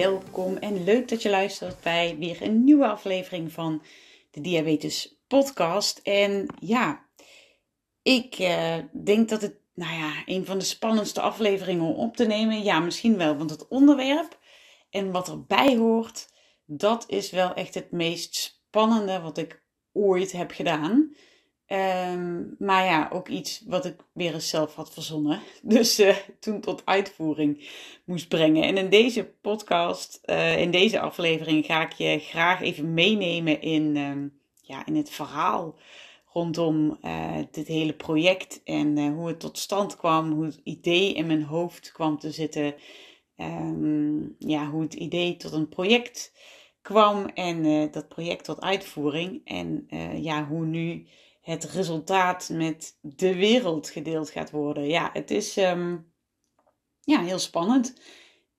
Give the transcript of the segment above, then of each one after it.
Welkom en leuk dat je luistert bij weer een nieuwe aflevering van de Diabetes Podcast. En ja, ik eh, denk dat het, nou ja, een van de spannendste afleveringen om op te nemen. Ja, misschien wel, want het onderwerp en wat erbij hoort, dat is wel echt het meest spannende wat ik ooit heb gedaan. Ehm, maar ja, ook iets wat ik weer eens zelf had verzonnen. Dus uh, toen tot uitvoering moest brengen. En in deze podcast, uh, in deze aflevering, ga ik je graag even meenemen in, uh, ja, in het verhaal rondom uh, dit hele project. En hoe het tot stand kwam, hoe het idee in mijn hoofd kwam te zitten. Um, ja, hoe het idee tot een project kwam en dat project tot uitvoering. En ja, hoe nu het resultaat met de wereld gedeeld gaat worden. Ja, het is um, ja, heel spannend.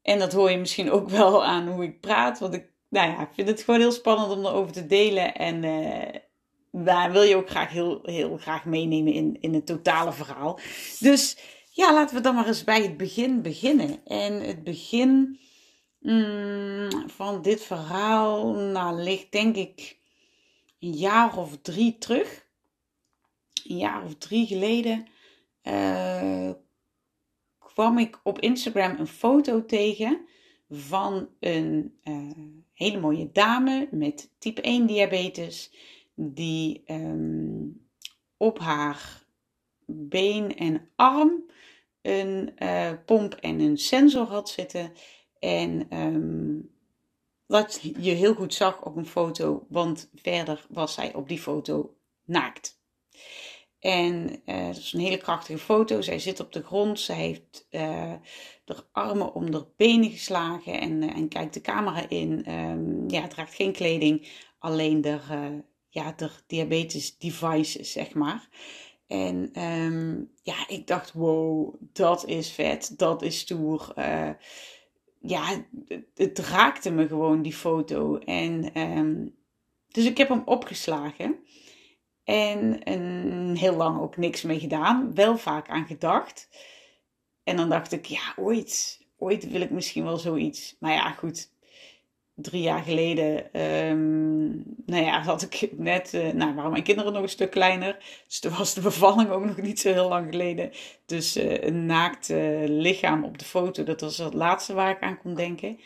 En dat hoor je misschien ook wel aan hoe ik praat. Want ik, nou ja, vind het gewoon heel spannend om erover te delen. En uh, daar wil je ook graag heel, heel graag meenemen in, in het totale verhaal. Dus ja, laten we dan maar eens bij het begin beginnen. En het begin mm, van dit verhaal nou, ligt denk ik een jaar of drie terug een jaar of drie geleden uh, kwam ik op Instagram een foto tegen van een uh, hele mooie dame met type 1 diabetes die um, op haar been en arm een uh, pomp en een sensor had zitten. En um, wat je heel goed zag op een foto, want verder was zij op die foto naakt. En uh, dat is een hele krachtige foto. Zij zit op de grond. Zij heeft uh, haar armen om haar benen geslagen en, uh, en kijkt de camera in. Um, ja, draagt geen kleding, alleen de, ja, de diabetes devices, zeg maar. En um, ja, ik dacht, wow, dat is vet, dat is stoer. ja, het, raakte me gewoon, die foto. En um, dus ik heb hem opgeslagen. En, heel lang ook niks mee gedaan. Wel vaak aan gedacht. En dan dacht ik, ja, ooit, ooit wil ik misschien wel zoiets. Maar ja, goed. Drie jaar geleden, um, nou ja, had ik net, uh, nou, waren mijn kinderen nog een stuk kleiner. Dus toen was de bevalling ook nog niet zo heel lang geleden. Dus uh, een naakt uh, lichaam op de foto, dat was het laatste waar ik aan kon denken.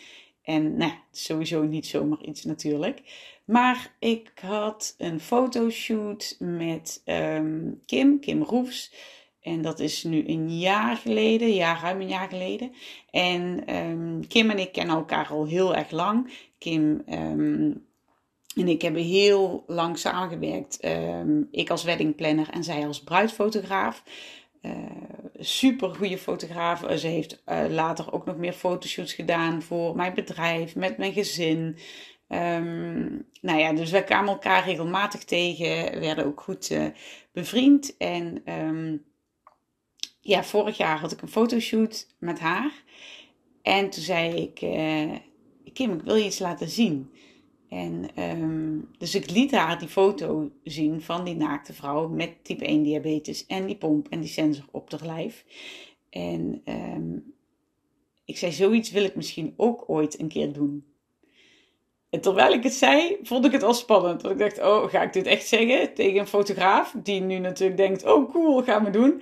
En nou, sowieso niet zomaar iets natuurlijk. Maar ik had een fotoshoot met um, Kim, Kim Roefs. En dat is nu een jaar geleden, ja, ruim een jaar geleden. En um, Kim en ik kennen elkaar al heel erg lang. Kim um, en ik hebben heel lang samengewerkt. ik als weddingplanner en zij als bruidfotograaf. Uh, super goede fotograaf. Ze heeft uh, later ook nog meer fotoshoots gedaan voor mijn bedrijf, met mijn gezin. Um, nou ja, dus wij kwamen elkaar regelmatig tegen, werden ook goed uh, bevriend. En um, ja, vorig jaar had ik een fotoshoot met haar. En toen zei ik, uh, Kim, ik wil je iets laten zien. En um, dus ik liet haar die foto zien van die naakte vrouw met type 1 diabetes en die pomp en die sensor op haar lijf. En ik zei, zoiets wil ik misschien ook ooit een keer doen. Terwijl ik het zei, vond ik het al spannend. Want ik dacht, oh, ga ik dit echt zeggen tegen een fotograaf? Die nu natuurlijk denkt, oh cool, gaan we doen.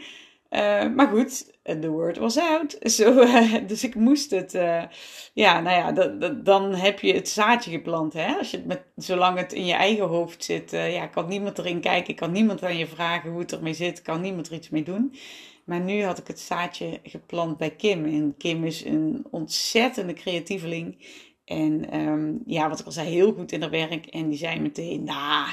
Uh, maar goed, the word was out. Uh, dus ik moest het. Ja, nou ja, dan heb je het zaadje geplant. Hè? Als je het met, zolang het in je eigen hoofd zit, ja, kan niemand erin kijken, kan niemand aan je vragen hoe het ermee zit, kan niemand er iets mee doen. Maar nu had ik het zaadje geplant bij Kim. En Kim is een ontzettende creatieveling. En um, ja, wat ik al zei, heel goed in haar werk. En die zei meteen, nou,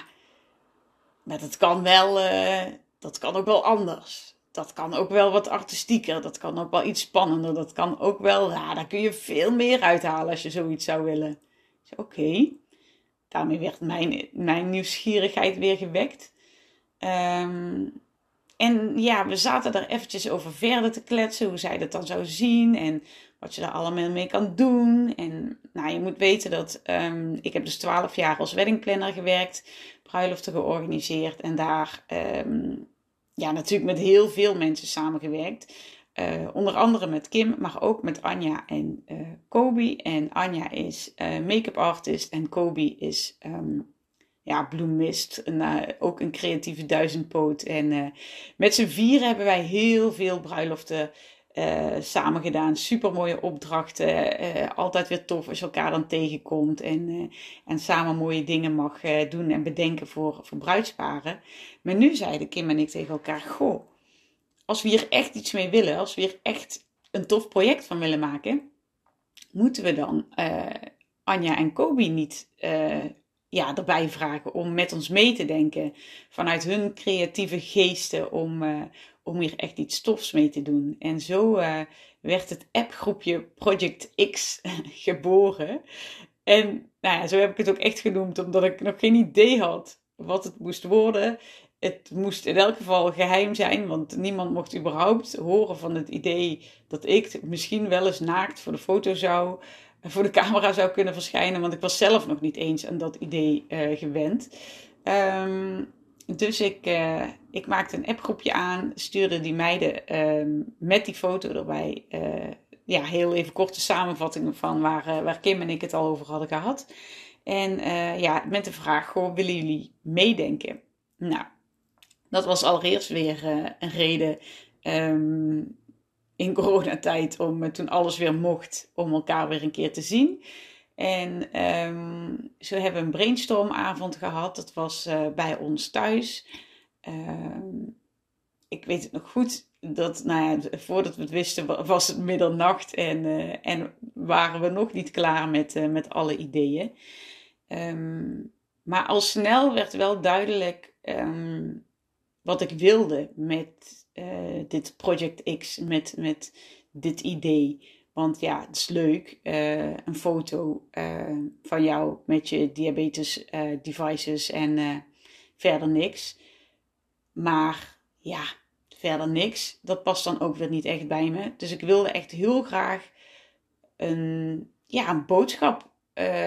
maar dat kan wel, uh, dat kan ook wel anders. Dat kan ook wel wat artistieker. Dat kan ook wel iets spannender. Dat kan ook wel, ja, daar kun je veel meer uithalen als je zoiets zou willen. Oké. Daarmee werd mijn, mijn nieuwsgierigheid weer gewekt. Ehm, en ja, we zaten daar eventjes over verder te kletsen, hoe zij dat dan zou zien en wat je daar allemaal mee kan doen. En nou, je moet weten dat um, ik heb dus 12 jaar als weddingplanner gewerkt, bruiloften georganiseerd en daar um, ja, natuurlijk met heel veel mensen samengewerkt. Uh, onder andere met Kim, maar ook met Anja en uh, Kobe. En Anja is uh, make-up artist en Kobe is um, ja, bloemist. En, ook een creatieve duizendpoot. En met z'n vier hebben wij heel veel bruiloften samen gedaan. Super mooie opdrachten. altijd weer tof als je elkaar dan tegenkomt. En, en samen mooie dingen mag doen en bedenken voor, voor bruidsparen. Maar nu zeiden Kim en ik tegen elkaar: Goh als we hier echt iets mee willen, als we hier echt een tof project van willen maken, moeten we dan uh, Anja en Kobi niet uh, ja, erbij vragen om met ons mee te denken. Vanuit hun creatieve geesten om, uh, om hier echt iets tofs mee te doen. En zo werd het appgroepje Project X geboren. En nou ja, zo heb ik het ook echt genoemd, omdat ik nog geen idee had wat het moest worden het moest in elk geval geheim zijn, want niemand mocht überhaupt horen van het idee dat ik misschien wel eens naakt voor de foto zou, voor de camera zou kunnen verschijnen, want ik was zelf nog niet eens aan dat idee uh, gewend. Um, dus ik, uh, ik maakte een appgroepje aan, stuurde die meiden um, met die foto erbij. Uh, ja, heel even korte samenvattingen van waar, waar Kim en ik het al over hadden gehad. En ja, met de vraag: goh, willen jullie meedenken? Nou, dat was allereerst weer een reden um, in coronatijd om uh, toen alles weer mocht, om elkaar weer een keer te zien. En um, zo hebben een brainstormavond gehad. Dat was uh, bij ons thuis. Um, ik weet het nog goed. Dat, nou ja, voordat we het wisten was het middernacht en, en waren we nog niet klaar met, met alle ideeën. maar al snel werd wel duidelijk wat ik wilde met uh, dit Project X, met, met dit idee. Want ja, het is leuk, uh, een foto uh, van jou met je diabetes devices en verder niks. Maar ja, verder niks. Dat past dan ook weer niet echt bij me. Dus ik wilde echt heel graag een, ja, een boodschap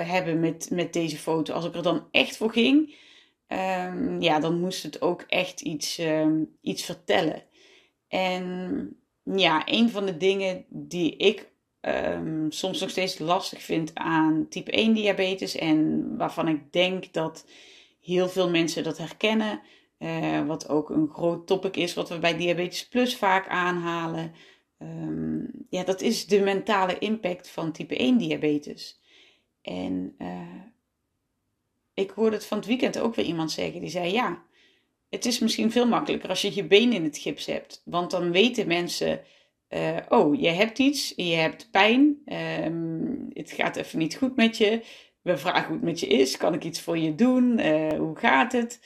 hebben met, met deze foto. Als ik er dan echt voor ging, um, ja, dan moest het ook echt iets, um, iets vertellen. En ja, een van de dingen die ik um, soms nog steeds lastig vind aan type 1 diabetes en waarvan ik denk dat heel veel mensen dat herkennen, uh, wat ook een groot topic is, wat we bij Diabetes Plus vaak aanhalen. Um, ja, dat is de mentale impact van type 1 diabetes. En uh, ik hoorde het van het weekend ook weer iemand zeggen. Die zei: Ja, het is misschien veel makkelijker als je je been in het gips hebt. Want dan weten mensen: uh, Oh, je hebt iets, je hebt pijn, um, het gaat even niet goed met je. We vragen hoe het met je is. Kan ik iets voor je doen? Uh, hoe gaat het?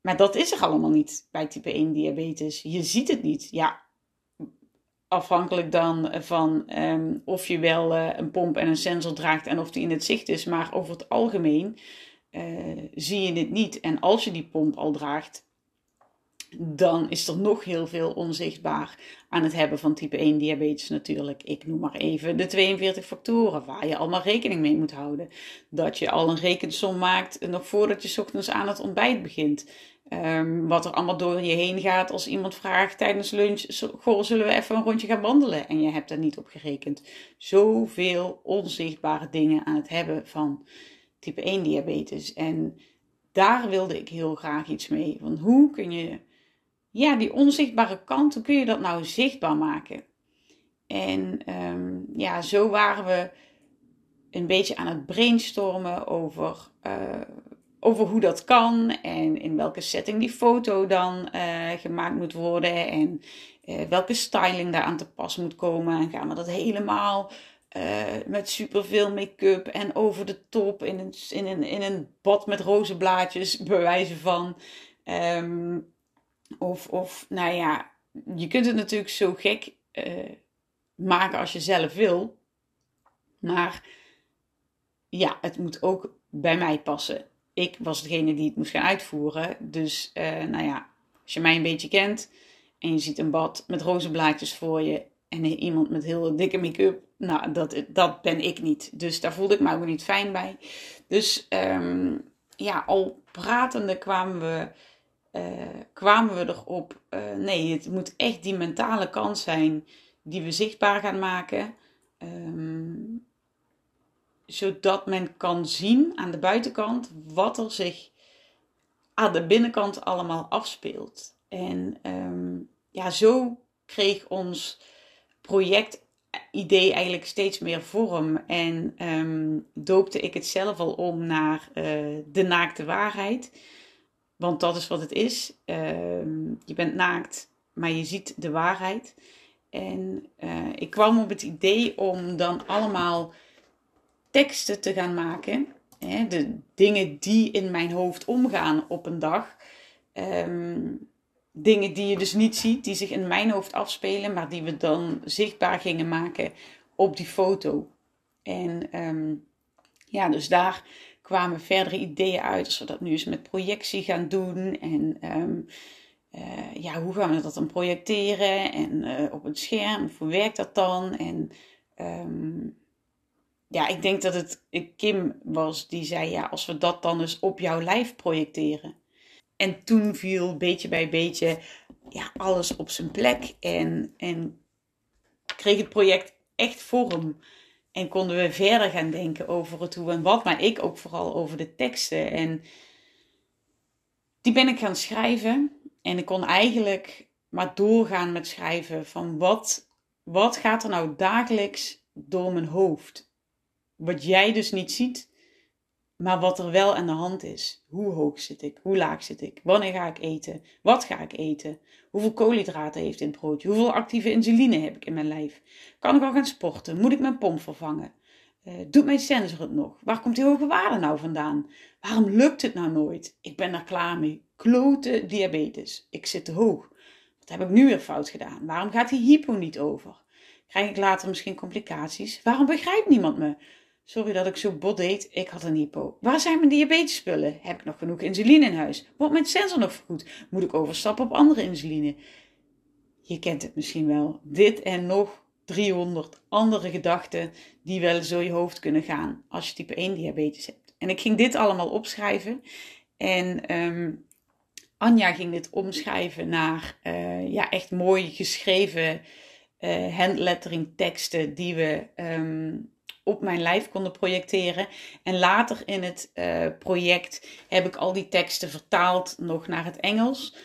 Maar dat is er allemaal niet bij type 1 diabetes. Je ziet het niet. Ja, afhankelijk dan van um, of je wel uh, een pomp en een sensor draagt en of die in het zicht is. Maar over het algemeen uh, zie je dit niet. En als je die pomp al draagt, dan is er nog heel veel onzichtbaar aan het hebben van type 1 diabetes natuurlijk. Ik noem maar even de 42 factoren waar je allemaal rekening mee moet houden. Dat je al een rekensom maakt nog voordat je ochtends aan het ontbijt begint. Um, wat er allemaal door je heen gaat als iemand vraagt tijdens lunch: Goh, zullen we even een rondje gaan wandelen? En je hebt daar niet op gerekend. Zoveel onzichtbare dingen aan het hebben van type 1 diabetes. En daar wilde ik heel graag iets mee. Want hoe kun je, ja, die onzichtbare kant, hoe kun je dat nou zichtbaar maken? En um, ja, zo waren we een beetje aan het brainstormen over. Uh, over hoe dat kan en in welke setting die foto dan uh, gemaakt moet worden en uh, welke styling daar aan te pas moet komen. En gaan we dat helemaal uh, met superveel make-up en over de top in een, in een, in een bad met roze blaadjes bewijzen van. Um, of, of, nou ja, je kunt het natuurlijk zo gek maken als je zelf wil. Maar ja, het moet ook bij mij passen. Ik was degene die het moest gaan uitvoeren. Dus, uh, nou ja, als je mij een beetje kent en je ziet een bad met rozenblaadjes voor je en iemand met heel dikke make-up, nou, dat, dat ben ik niet. Dus daar voelde ik me ook niet fijn bij. Dus um, ja, al pratende kwamen we, uh, kwamen we erop. Uh, nee, het moet echt die mentale kant zijn die we zichtbaar gaan maken. Um, zodat men kan zien aan de buitenkant wat er zich aan de binnenkant allemaal afspeelt. En um, ja, zo kreeg ons projectidee eigenlijk steeds meer vorm. En um, doopte ik het zelf al om naar uh, de naakte waarheid. Want dat is wat het is. Um, je bent naakt, maar je ziet de waarheid. En uh, ik kwam op het idee om dan allemaal teksten te gaan maken. Hè, de dingen die in mijn hoofd omgaan op een dag. Um, dingen die je dus niet ziet, die zich in mijn hoofd afspelen, maar die we dan zichtbaar gingen maken op die foto. En um, ja, dus daar kwamen verdere ideeën uit, als we dat nu eens met projectie gaan doen. En um, uh, ja, hoe gaan we dat dan projecteren? En uh, op het scherm, hoe werkt dat dan? En um, ja, ik denk dat het Kim was die zei, ja, als we dat dan eens op jouw lijf projecteren. En toen viel beetje bij beetje ja, alles op zijn plek. En, en kreeg het project echt vorm. En konden we verder gaan denken over het hoe en wat. Maar ik ook vooral over de teksten. En die ben ik gaan schrijven. En ik kon eigenlijk maar doorgaan met schrijven van wat, wat gaat er nou dagelijks door mijn hoofd. Wat jij dus niet ziet, maar wat er wel aan de hand is. Hoe hoog zit ik? Hoe laag zit ik? Wanneer ga ik eten? Wat ga ik eten? Hoeveel koolhydraten heeft in het broodje? Hoeveel actieve insuline heb ik in mijn lijf? Kan ik al gaan sporten? Moet ik mijn pomp vervangen? Uh, doet mijn sensor het nog? Waar komt die hoge waarde nou vandaan? Waarom lukt het nou nooit? Ik ben er klaar mee. Klote diabetes. Ik zit te hoog. Wat heb ik nu weer fout gedaan? Waarom gaat die hypo niet over? Krijg ik later misschien complicaties? Waarom begrijpt niemand me? Sorry dat ik zo bot deed, ik had een hypo. Waar zijn mijn diabetespullen? Heb ik nog genoeg insuline in huis? Wordt mijn sensor nog vergoed? Moet ik overstappen op andere insuline? Je kent het misschien wel. Dit en nog 300 andere gedachten die wel zo je hoofd kunnen gaan als je type 1 diabetes hebt. En ik ging dit allemaal opschrijven. En um, Anja ging dit omschrijven naar uh, ja, echt mooi geschreven uh, handlettering teksten die we um, op mijn lijf konden projecteren. En later in het uh, project heb ik al die teksten vertaald nog naar het Engels.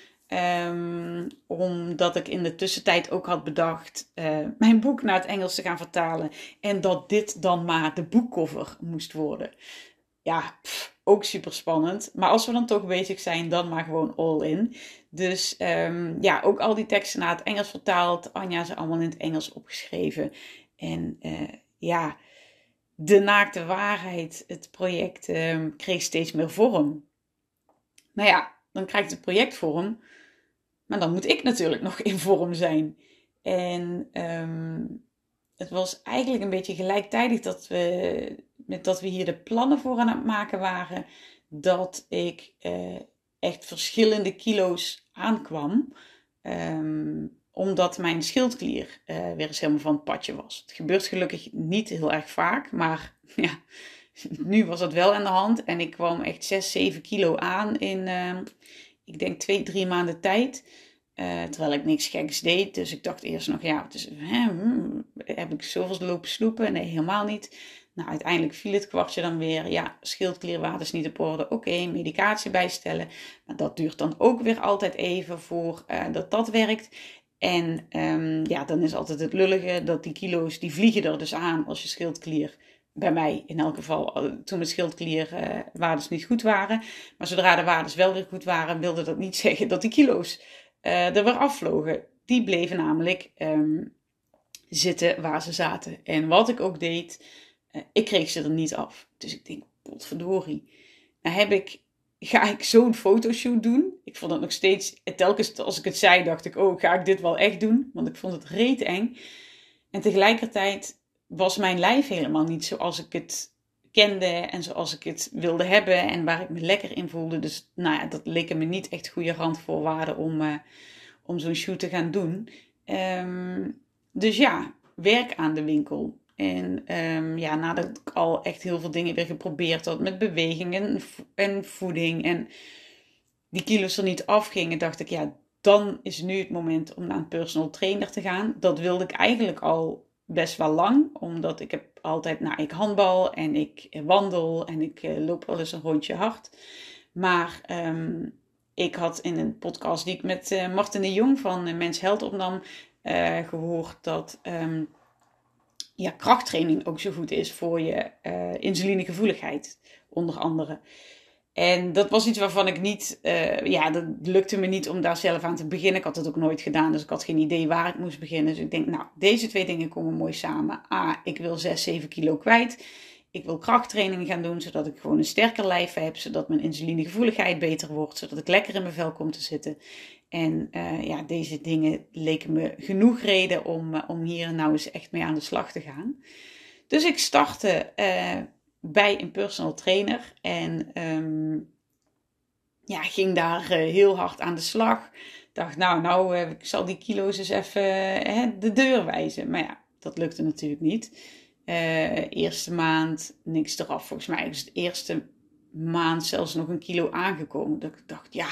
Um, omdat ik in de tussentijd ook had bedacht uh, mijn boek naar het Engels te gaan vertalen. En dat dit dan maar de boekcover moest worden. Ja, ook super spannend. Maar als we dan toch bezig zijn, dan maar gewoon all in. Dus um, ja, ook al die teksten naar het Engels vertaald. Anja ze allemaal in het Engels opgeschreven. En uh, ja, de naakte waarheid, het project, uh, kreeg steeds meer vorm. Nou ja, dan krijgt het project vorm, maar dan moet ik natuurlijk nog in vorm zijn. En um, het was eigenlijk een beetje gelijktijdig dat we, met dat we hier de plannen voor aan het maken waren, dat ik uh, echt verschillende kilo's aankwam. Um, omdat mijn schildklier uh, weer eens helemaal van het padje was. Het gebeurt gelukkig niet heel erg vaak, maar ja, nu was het wel aan de hand. En ik kwam echt 6, 7 kilo aan in, uh, ik denk, 2, 3 maanden tijd. Uh, terwijl ik niks geks deed. Dus ik dacht eerst nog, ja, dus, hè, hmm, heb ik zoveel lopen sloepen? Nee, helemaal niet. Nou, uiteindelijk viel het kwartje dan weer. Ja, schildklierwaarde is niet op orde. Oké, medicatie bijstellen. Maar dat duurt dan ook weer altijd even voor uh, dat dat werkt. En um, ja, dan is altijd het lullige dat die kilo's, die vliegen er dus aan als je schildklier, bij mij in elk geval, eh, toen mijn schildklierwaardes uh, niet goed waren. Maar zodra de waardes wel weer goed waren, wilde dat niet zeggen dat die kilo's uh, er weer afvlogen. Die bleven namelijk um, zitten waar ze zaten. En wat ik ook deed, uh, ik kreeg ze er niet af. Dus ik denk, potverdorie. Nou heb ik ga ik zo'n fotoshoot doen? Ik vond het nog steeds, telkens als ik het zei, dacht ik, oh, ga ik dit wel echt doen? Want ik vond het reet eng. En tegelijkertijd was mijn lijf helemaal niet zoals ik het kende en zoals ik het wilde hebben en waar ik me lekker in voelde. Dus nou ja, dat leken me niet echt goede randvoorwaarden om, uh, om zo'n shoot te gaan doen. Ehm, dus ja, werk aan de winkel. En um, ja, nadat ik al echt heel veel dingen weer geprobeerd had met bewegingen en voeding en die kilo's er niet afgingen, dacht ik, ja, dan is nu het moment om naar een personal trainer te gaan. Dat wilde ik eigenlijk al best wel lang, omdat ik heb altijd, nou, ik handbal en ik wandel en ik uh, loop wel eens een rondje hard. Maar um, ik had in een podcast die ik met uh, Martin de Jong van uh, Mens Held opnam, gehoord dat um, ja, krachttraining ook zo goed is voor je insulinegevoeligheid, onder andere. En dat was iets waarvan ik niet, uh, ja, dat lukte me niet om daar zelf aan te beginnen. Ik had het ook nooit gedaan, dus ik had geen idee waar ik moest beginnen. Dus ik denk, nou, deze twee dingen komen mooi samen. A, ik wil 6, 7 kilo kwijt. Ik wil krachttraining gaan doen, zodat ik gewoon een sterker lijf heb. Zodat mijn insulinegevoeligheid beter wordt. Zodat ik lekker in mijn vel kom te zitten. En uh, ja, deze dingen leken me genoeg reden om, uh, om hier nou eens echt mee aan de slag te gaan. Dus ik startte bij een personal trainer. En um, ja, ging daar heel hard aan de slag. Dacht, nou, nou, ik zal die kilo's eens even de deur wijzen. Maar ja, dat lukte natuurlijk niet. eerste maand niks eraf. Volgens mij is de eerste maand zelfs nog een kilo aangekomen. Dat ik dacht, ja,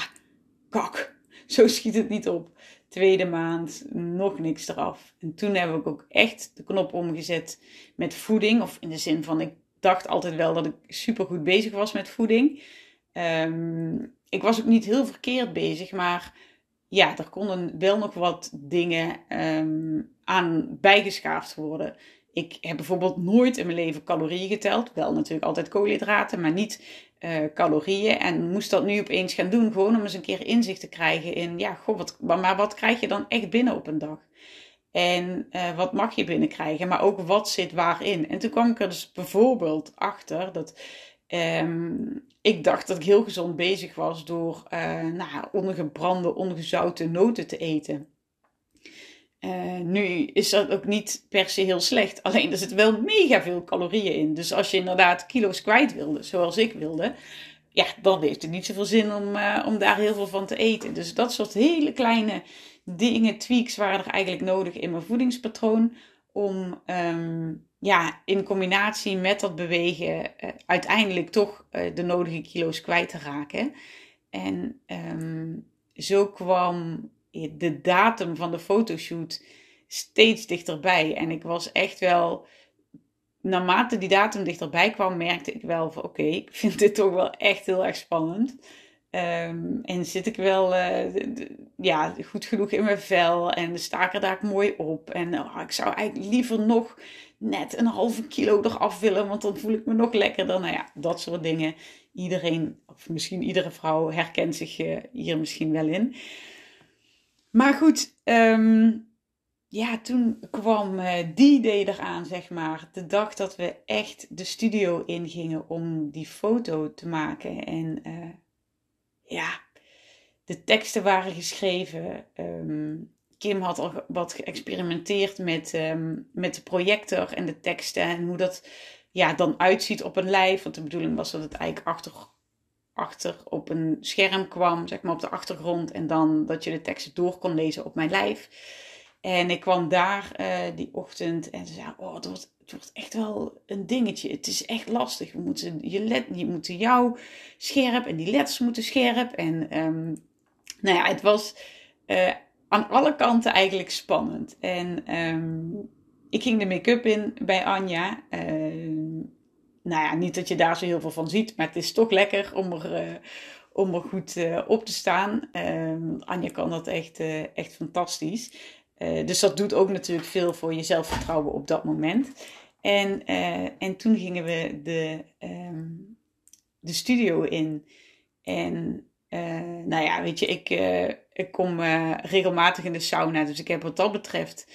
kak, zo schiet het niet op. Tweede maand nog niks eraf. En toen heb ik ook echt de knop omgezet met voeding. Of in de zin van, ik dacht altijd wel dat ik super goed bezig was met voeding. Um, ik was ook niet heel verkeerd bezig, maar ja, er konden wel nog wat dingen um, aan bijgeschaafd worden. Ik heb bijvoorbeeld nooit in mijn leven calorieën geteld. Wel natuurlijk altijd koolhydraten, maar niet uh, calorieën. En moest dat nu opeens gaan doen, gewoon om eens een keer inzicht te krijgen in, ja, goh, wat, maar wat krijg je dan echt binnen op een dag? En uh, wat mag je binnenkrijgen, maar ook wat zit waarin. En toen kwam ik er dus bijvoorbeeld achter dat um, ik dacht dat ik heel gezond bezig was door uh, nou, ongebrande, ongezouten noten te eten. Uh, nu is dat ook niet per se heel slecht. Alleen er zit wel mega veel calorieën in. Dus als je inderdaad kilo's kwijt wilde, zoals ik wilde, ja, dan heeft het niet zoveel zin om, uh, om daar heel veel van te eten. Dus dat soort hele kleine dingen, tweaks waren er eigenlijk nodig in mijn voedingspatroon. Om um, ja, in combinatie met dat bewegen uh, uiteindelijk toch de nodige kilo's kwijt te raken. En um, zo kwam de datum van de fotoshoot steeds dichterbij. En ik was echt wel naarmate die datum dichterbij kwam, merkte ik wel van oké, ik vind dit toch wel echt heel erg spannend. Um, en zit ik wel uh, ja, goed genoeg in mijn vel en sta ik er daar mooi op. En oh, ik zou eigenlijk liever nog net een halve kilo eraf willen, want dan voel ik me nog lekkerder. Nou ja, dat soort dingen. Iedereen, of misschien iedere vrouw, herkent zich uh, hier misschien wel in. Maar goed, um, ja, toen kwam uh, die day eraan, zeg maar. De dag dat we echt de studio ingingen om die foto te maken. En uh, ja, de teksten waren geschreven. Um, Kim had al wat geëxperimenteerd met, um, met de projector en de teksten. En hoe dat ja, dan uitziet op een lijf. Want de bedoeling was dat het eigenlijk achter, achter op een scherm kwam, zeg maar op de achtergrond. En dan dat je de teksten door kon lezen op mijn lijf. En ik kwam daar uh, die ochtend en ze zei: Oh, het wordt, wordt echt wel een dingetje. Het is echt lastig. We moeten je, let, je moeten jou scherp en die letters moeten scherp. En um, nou ja, het was uh, aan alle kanten eigenlijk spannend. En um, ik ging de make-up in bij Anja. Uh, nou ja, niet dat je daar zo heel veel van ziet, maar het is toch lekker om er, uh, om er goed uh, op te staan. Um, Anja kan dat echt, uh, echt fantastisch. Dus dat doet ook natuurlijk veel voor je zelfvertrouwen op dat moment. En, en toen gingen we de, um, de studio in. En nou ja, weet je, ik, ik kom regelmatig in de sauna. Dus ik heb wat dat betreft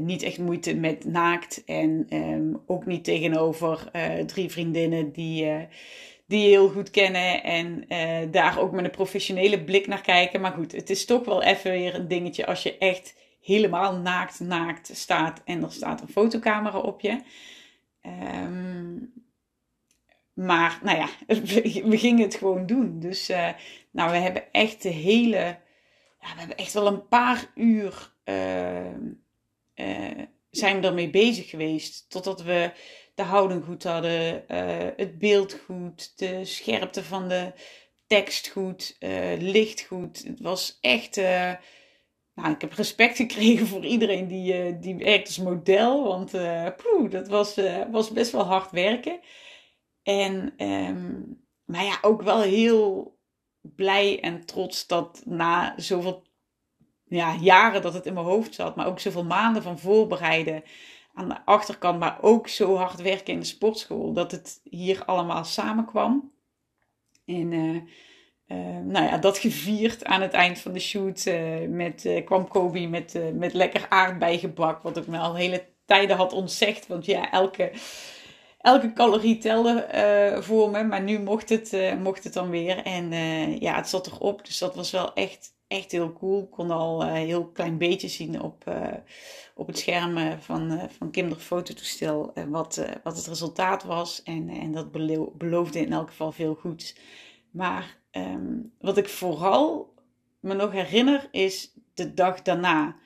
niet echt moeite met naakt. En um, ook niet tegenover drie vriendinnen die die je heel goed kennen en uh, daar ook met een professionele blik naar kijken. Maar goed, het is toch wel even weer een dingetje als je echt helemaal naakt, naakt staat en er staat een fotocamera op je. Um, maar nou ja, we gingen het gewoon doen. Dus uh, nou, we hebben echt de hele. Ja, we hebben echt wel een paar uur. Uh, uh, zijn we ermee bezig geweest. Totdat we de houding goed hadden, het beeld goed, de scherpte van de tekst goed, licht goed. Het was echt. nou, ik heb respect gekregen voor iedereen die, die werkt als model. Want poeh, dat was, was best wel hard werken. En, um, maar ja, ook wel heel blij en trots dat na zoveel ja, jaren dat het in mijn hoofd zat, maar ook zoveel maanden van voorbereiden aan de achterkant, maar ook zo hard werken in de sportschool, dat het hier allemaal samenkwam. En uh, uh, nou ja, dat gevierd aan het eind van de shoot uh, met, kwam Kobe met, met lekker aardbeigebak, wat ik me al hele tijden had ontzegd. Want ja, elke elke calorie telde voor me. Maar nu mocht het, mocht het dan weer. En ja, het zat erop. Dus dat was wel echt, echt heel cool. Kon al een heel klein beetje zien op, op het scherm van, van Kinder fototoestel wat, wat het resultaat was. En, en dat beloofde in elk geval veel goeds. Maar um, wat ik vooral me nog herinner is de dag daarna.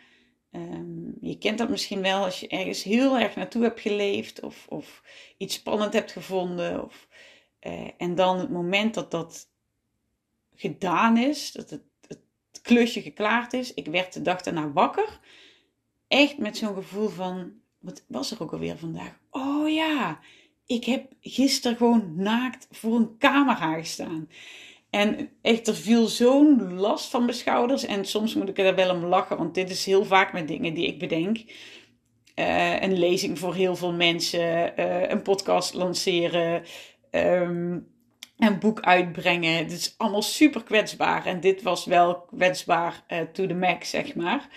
Um, je kent dat misschien wel als je ergens heel erg naartoe hebt geleefd of, of iets spannend hebt gevonden. Of, uh, en dan het moment dat dat gedaan is, dat het, klusje geklaard is. Ik werd de dag daarna wakker. Echt met zo'n gevoel van, wat was er ook alweer vandaag? Oh ja, ik heb gisteren gewoon naakt voor een camera gestaan. En echt, er viel zo'n last van mijn schouders. En soms moet ik er wel om lachen, want dit is heel vaak met dingen die ik bedenk. Uh, een lezing voor heel veel mensen, uh, een podcast lanceren, um, een boek uitbrengen. Het is allemaal super kwetsbaar. En dit was wel kwetsbaar uh, to the max, zeg maar.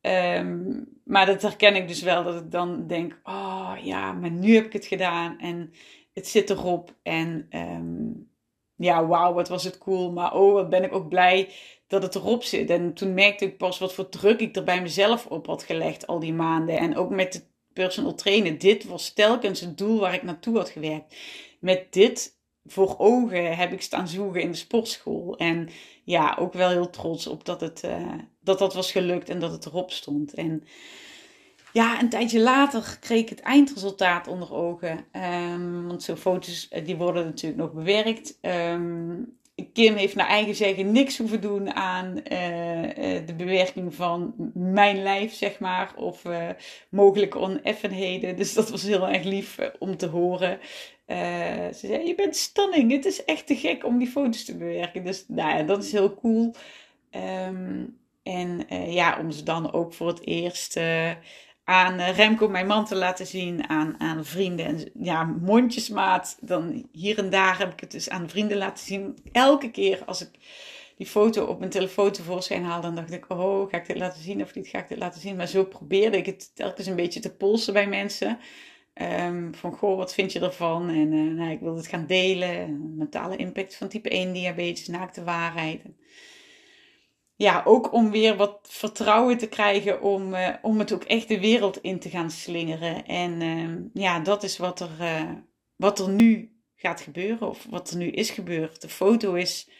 Um, maar dat herken ik dus wel, dat ik dan denk: oh ja, maar nu heb ik het gedaan en het zit erop. En um, ja, wauw, wat was het cool. Maar oh, wat ben ik ook blij dat het erop zit. En toen merkte ik pas wat voor druk ik er bij mezelf op had gelegd al die maanden. En ook met het personal trainen. Dit was telkens het doel waar ik naartoe had gewerkt. Met dit voor ogen heb ik staan zoeken in de sportschool. En ja, ook wel heel trots op dat het, uh, dat, dat was gelukt en dat het erop stond. En ja, een tijdje later kreeg ik het eindresultaat onder ogen. Um, want zo'n foto's eh, die worden natuurlijk nog bewerkt. Um, Kim heeft naar eigen zeggen niks hoeven doen aan uh, de bewerking van mijn lijf, zeg maar. Of uh, mogelijke oneffenheden. Dus dat was heel erg lief om te horen. ze zei, je bent stunning. Het is echt te gek om die foto's te bewerken. Dus nou ja, dat is heel cool. Um, en ja, om ze dan ook voor het eerst aan eh, Remco, mijn man, te laten zien aan, aan vrienden. En ja, mondjesmaat. Dan hier en daar heb ik het dus aan vrienden laten zien. Elke keer als ik die foto op mijn telefoon tevoorschijn haalde, dan dacht ik, oh, ga ik dit laten zien of niet ga ik dit laten zien? Maar zo probeerde ik het telkens een beetje te polsen bij mensen. Um, van, goh, wat vind je ervan? En uh, nou, ik wilde het gaan delen. Mentale impact van type 1 diabetes, naakte waarheid ja, ook om weer wat vertrouwen te krijgen om, uh, om het ook echt de wereld in te gaan slingeren. En uh, ja, dat is wat er, uh, wat er nu gaat gebeuren, of wat er nu is gebeurd. De foto is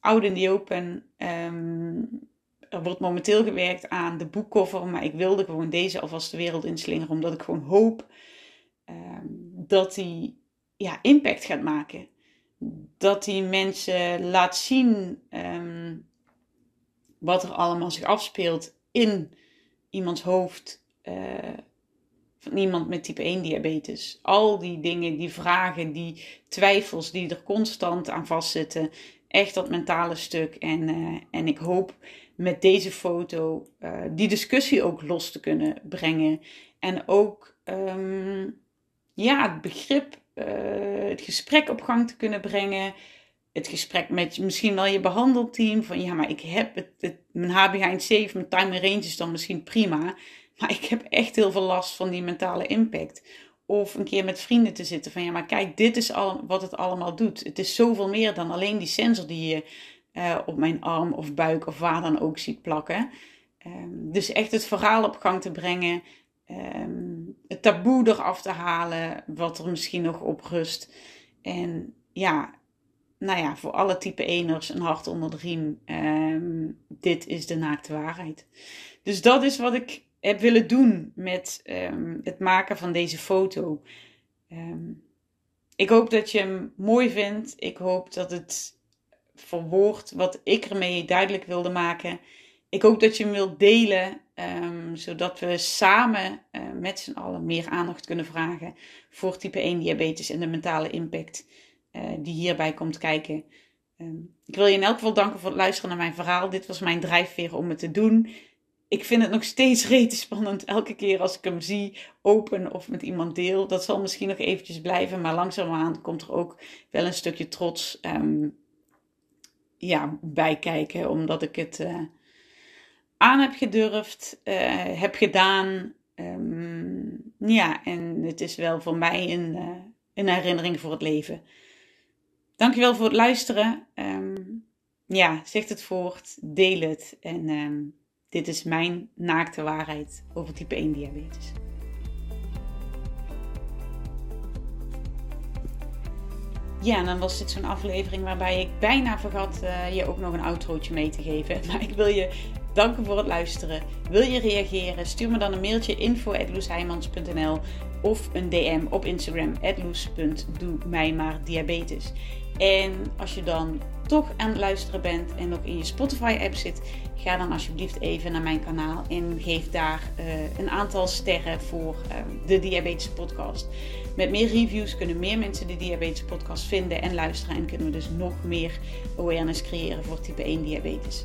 out in the open. Um, er wordt momenteel gewerkt aan de boekcover, maar ik wilde gewoon deze alvast de wereld inslingeren, omdat ik gewoon hoop um, dat die ja, impact gaat maken. Dat die mensen laat zien. Wat er allemaal zich afspeelt in iemands hoofd uh, van iemand met type 1 diabetes. Al die dingen, die vragen, die twijfels die er constant aan vastzitten. Echt dat mentale stuk. En, uh, en ik hoop met deze foto uh, die discussie ook los te kunnen brengen. En ook um, ja, het begrip, het gesprek op gang te kunnen brengen het gesprek met misschien wel je behandelteam. Van ja, maar ik heb het, mijn HbA1c, mijn time range is dan misschien prima. Maar ik heb echt heel veel last van die mentale impact. Of een keer met vrienden te zitten van ja, maar kijk, dit is al, wat het allemaal doet. Het is zoveel meer dan alleen die sensor die je uh, op mijn arm of buik of waar dan ook ziet plakken. Um, dus echt het verhaal op gang te brengen. Um, het taboe eraf te halen, wat er misschien nog op rust. En ja, nou ja, voor alle type eners een hart onder de riem. Ehm, dit is de naakte waarheid. Dus dat is wat ik heb willen doen met ehm, het maken van deze foto. Ehm, ik hoop dat je hem mooi vindt. Ik hoop dat het verwoordt wat ik ermee duidelijk wilde maken. Ik hoop dat je hem wilt delen, zodat we samen uh, met z'n allen meer aandacht kunnen vragen voor type 1 diabetes en de mentale impact uh, die hierbij komt kijken. Um, ik wil je in elk geval danken voor het luisteren naar mijn verhaal. Dit was mijn drijfveer om het te doen. Ik vind het nog steeds rete spannend elke keer als ik hem zie, open of met iemand deel. Dat zal misschien nog eventjes blijven, maar langzaamaan komt er ook wel een stukje trots um, ja, bij kijken. Omdat ik het uh, aan heb gedurfd, uh, heb gedaan. Um, ja, en het is wel voor mij een, een herinnering voor het leven. Dankjewel voor het luisteren. Um, ja, zeg het voort, deel het. En um, dit is mijn naakte waarheid over type 1 diabetes. Ja, en dan was dit zo'n aflevering waarbij ik bijna vergat uh, je ook nog een outrootje mee te geven. Maar ik wil je danken voor het luisteren. Wil je reageren? Stuur me dan een mailtje info.loesheimans.nl of een DM op Instagram diabetes. En als je dan toch aan het luisteren bent en ook in je Spotify-app zit, ga dan alsjeblieft even naar mijn kanaal en geef daar uh, een aantal sterren voor uh, de Diabetes Podcast. Met meer reviews kunnen meer mensen de Diabetes Podcast vinden en luisteren en kunnen we dus nog meer awareness creëren voor type 1 diabetes.